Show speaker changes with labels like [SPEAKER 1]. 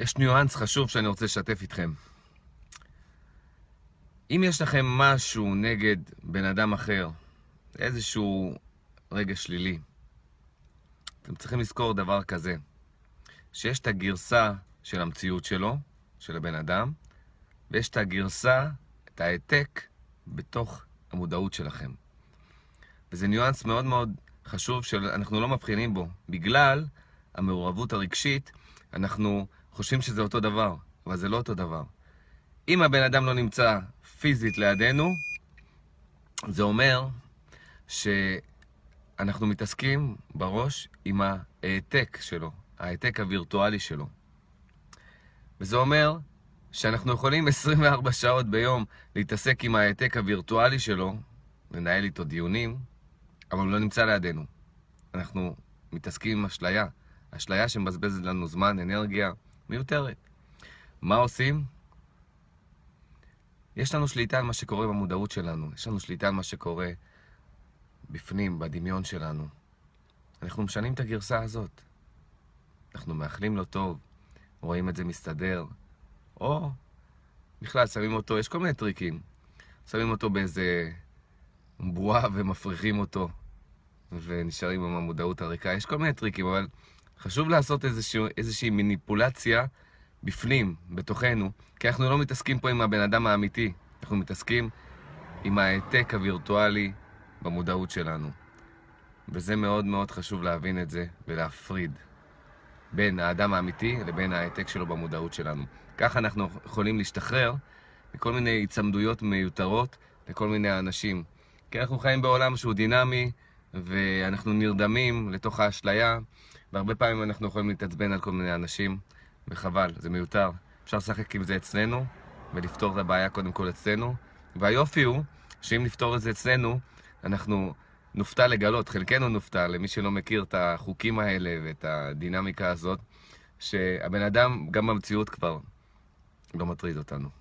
[SPEAKER 1] יש ניואנס חשוב שאני רוצה לשתף איתכם. אם יש לכם משהו נגד בן אדם אחר, איזשהו רגע שלילי, אתם צריכים לזכור דבר כזה, שיש את הגרסה של המציאות שלו, של הבן אדם, ויש את הגרסה, את ההעתק, בתוך המודעות שלכם. וזה ניואנס מאוד מאוד חשוב שאנחנו לא מבחינים בו. בגלל המעורבות הרגשית, אנחנו חושבים שזה אותו דבר, אבל זה לא אותו דבר. אם הבן אדם לא נמצא פיזית לידינו, זה אומר שאנחנו מתעסקים בראש עם ההעתק שלו, ההעתק הווירטואלי שלו. וזה אומר שאנחנו יכולים 24 שעות ביום להתעסק עם ההעתק הווירטואלי שלו, לנהל איתו דיונים, אבל הוא לא נמצא לידינו. אנחנו מתעסקים עם אשליה, אשליה שמבזבזת לנו זמן, אנרגיה, מיותרת. מה עושים? יש לנו שליטה על מה שקורה במודעות שלנו, יש לנו שליטה על מה שקורה בפנים, בדמיון שלנו. אנחנו משנים את הגרסה הזאת. אנחנו מאחלים לו טוב, רואים את זה מסתדר, או בכלל שמים אותו, יש כל מיני טריקים. שמים אותו באיזה בועה ומפריחים אותו, ונשארים עם המודעות הריקה. יש כל מיני טריקים, אבל חשוב לעשות איזושהי, איזושהי מניפולציה בפנים, בתוכנו, כי אנחנו לא מתעסקים פה עם הבן אדם האמיתי, אנחנו מתעסקים עם ההעתק הווירטואלי במודעות שלנו. וזה מאוד מאוד חשוב להבין את זה ולהפריד בין האדם האמיתי לבין ההעתק שלו במודעות שלנו. ככה אנחנו יכולים להשתחרר מכל מיני הצמדויות מיותרות לכל מיני אנשים. כי אנחנו חיים בעולם שהוא דינמי, ואנחנו נרדמים לתוך האשליה, והרבה פעמים אנחנו יכולים להתעצבן על כל מיני אנשים, וחבל, זה מיותר. אפשר לשחק עם זה אצלנו, ולפתור את הבעיה קודם כל אצלנו. והיופי הוא, שאם נפתור את זה אצלנו, אנחנו נופתע לגלות, חלקנו נופתע, למי שלא מכיר את החוקים האלה ואת הדינמיקה הזאת, שהבן אדם גם במציאות כבר לא מטריד אותנו.